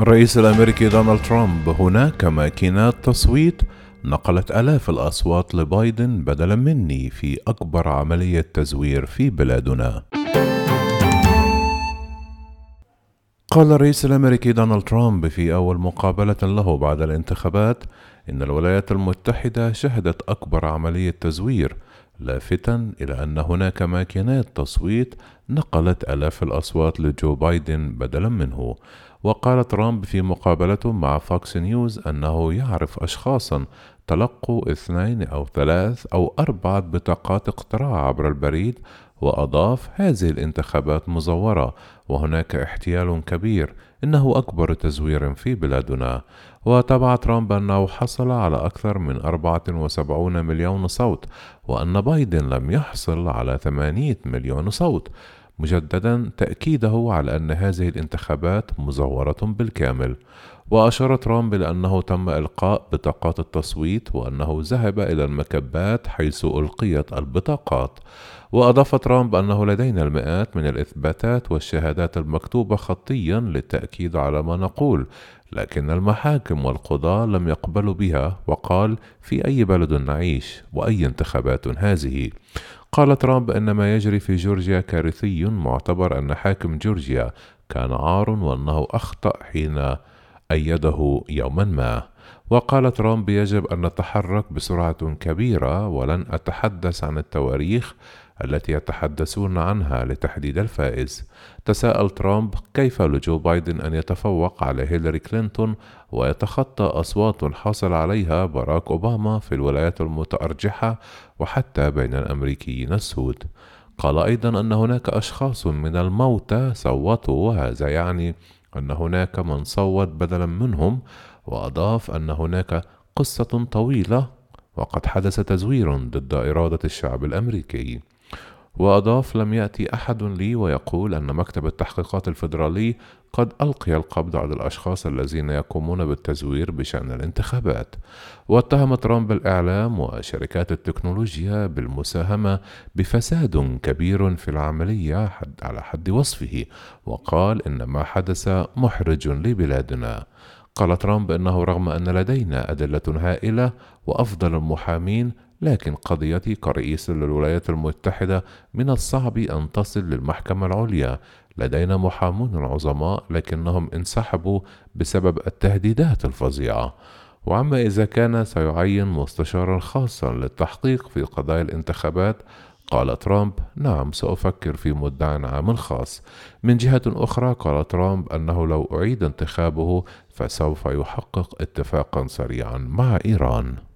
الرئيس الأمريكي دونالد ترامب هناك ماكينات تصويت نقلت آلاف الأصوات لبايدن بدلا مني في أكبر عملية تزوير في بلادنا. قال الرئيس الأمريكي دونالد ترامب في أول مقابلة له بعد الانتخابات إن الولايات المتحدة شهدت أكبر عملية تزوير لافتا إلى أن هناك ماكينات تصويت نقلت آلاف الأصوات لجو بايدن بدلا منه. وقال ترامب في مقابلته مع فوكس نيوز أنه يعرف أشخاصا تلقوا اثنين أو ثلاث أو أربعة بطاقات اقتراع عبر البريد وأضاف هذه الانتخابات مزورة وهناك احتيال كبير إنه أكبر تزوير في بلادنا. وتابع ترامب أنه حصل على أكثر من 74 مليون صوت وأن بايدن لم يحصل على 8 مليون صوت مجددا تأكيده على أن هذه الانتخابات مزورة بالكامل. وأشار ترامب إلى أنه تم إلقاء بطاقات التصويت وأنه ذهب إلى المكبات حيث ألقيت البطاقات. وأضاف ترامب أنه لدينا المئات من الإثباتات والشهادات المكتوبة خطيا للتأكيد على ما نقول لكن المحاكم والقضاة لم يقبلوا بها وقال في أي بلد نعيش؟ وأي انتخابات هذه؟ قال ترامب أن ما يجري في جورجيا كارثي معتبر أن حاكم جورجيا كان عار وأنه أخطأ حين أيده يوما ما. وقال ترامب يجب أن نتحرك بسرعة كبيرة ولن أتحدث عن التواريخ التي يتحدثون عنها لتحديد الفائز. تساءل ترامب كيف لجو بايدن أن يتفوق على هيلاري كلينتون ويتخطى أصوات حصل عليها باراك أوباما في الولايات المتأرجحة وحتى بين الأمريكيين السود. قال أيضا أن هناك أشخاص من الموتى صوتوا وهذا يعني أن هناك من صوت بدلا منهم وأضاف أن هناك قصة طويلة وقد حدث تزوير ضد إرادة الشعب الأمريكي. وأضاف لم يأتي أحد لي ويقول أن مكتب التحقيقات الفيدرالي قد ألقي القبض على الأشخاص الذين يقومون بالتزوير بشأن الانتخابات. واتهم ترامب الإعلام وشركات التكنولوجيا بالمساهمة بفساد كبير في العملية حد على حد وصفه وقال إن ما حدث محرج لبلادنا. قال ترامب إنه رغم أن لدينا أدلة هائلة وأفضل المحامين لكن قضيتي كرئيس للولايات المتحدة من الصعب أن تصل للمحكمة العليا. لدينا محامون عظماء لكنهم انسحبوا بسبب التهديدات الفظيعة. وعما إذا كان سيعين مستشارا خاصا للتحقيق في قضايا الانتخابات قال ترامب نعم سأفكر في مدعي عام خاص. من جهة أخرى قال ترامب أنه لو أعيد انتخابه فسوف يحقق اتفاقا سريعا مع إيران.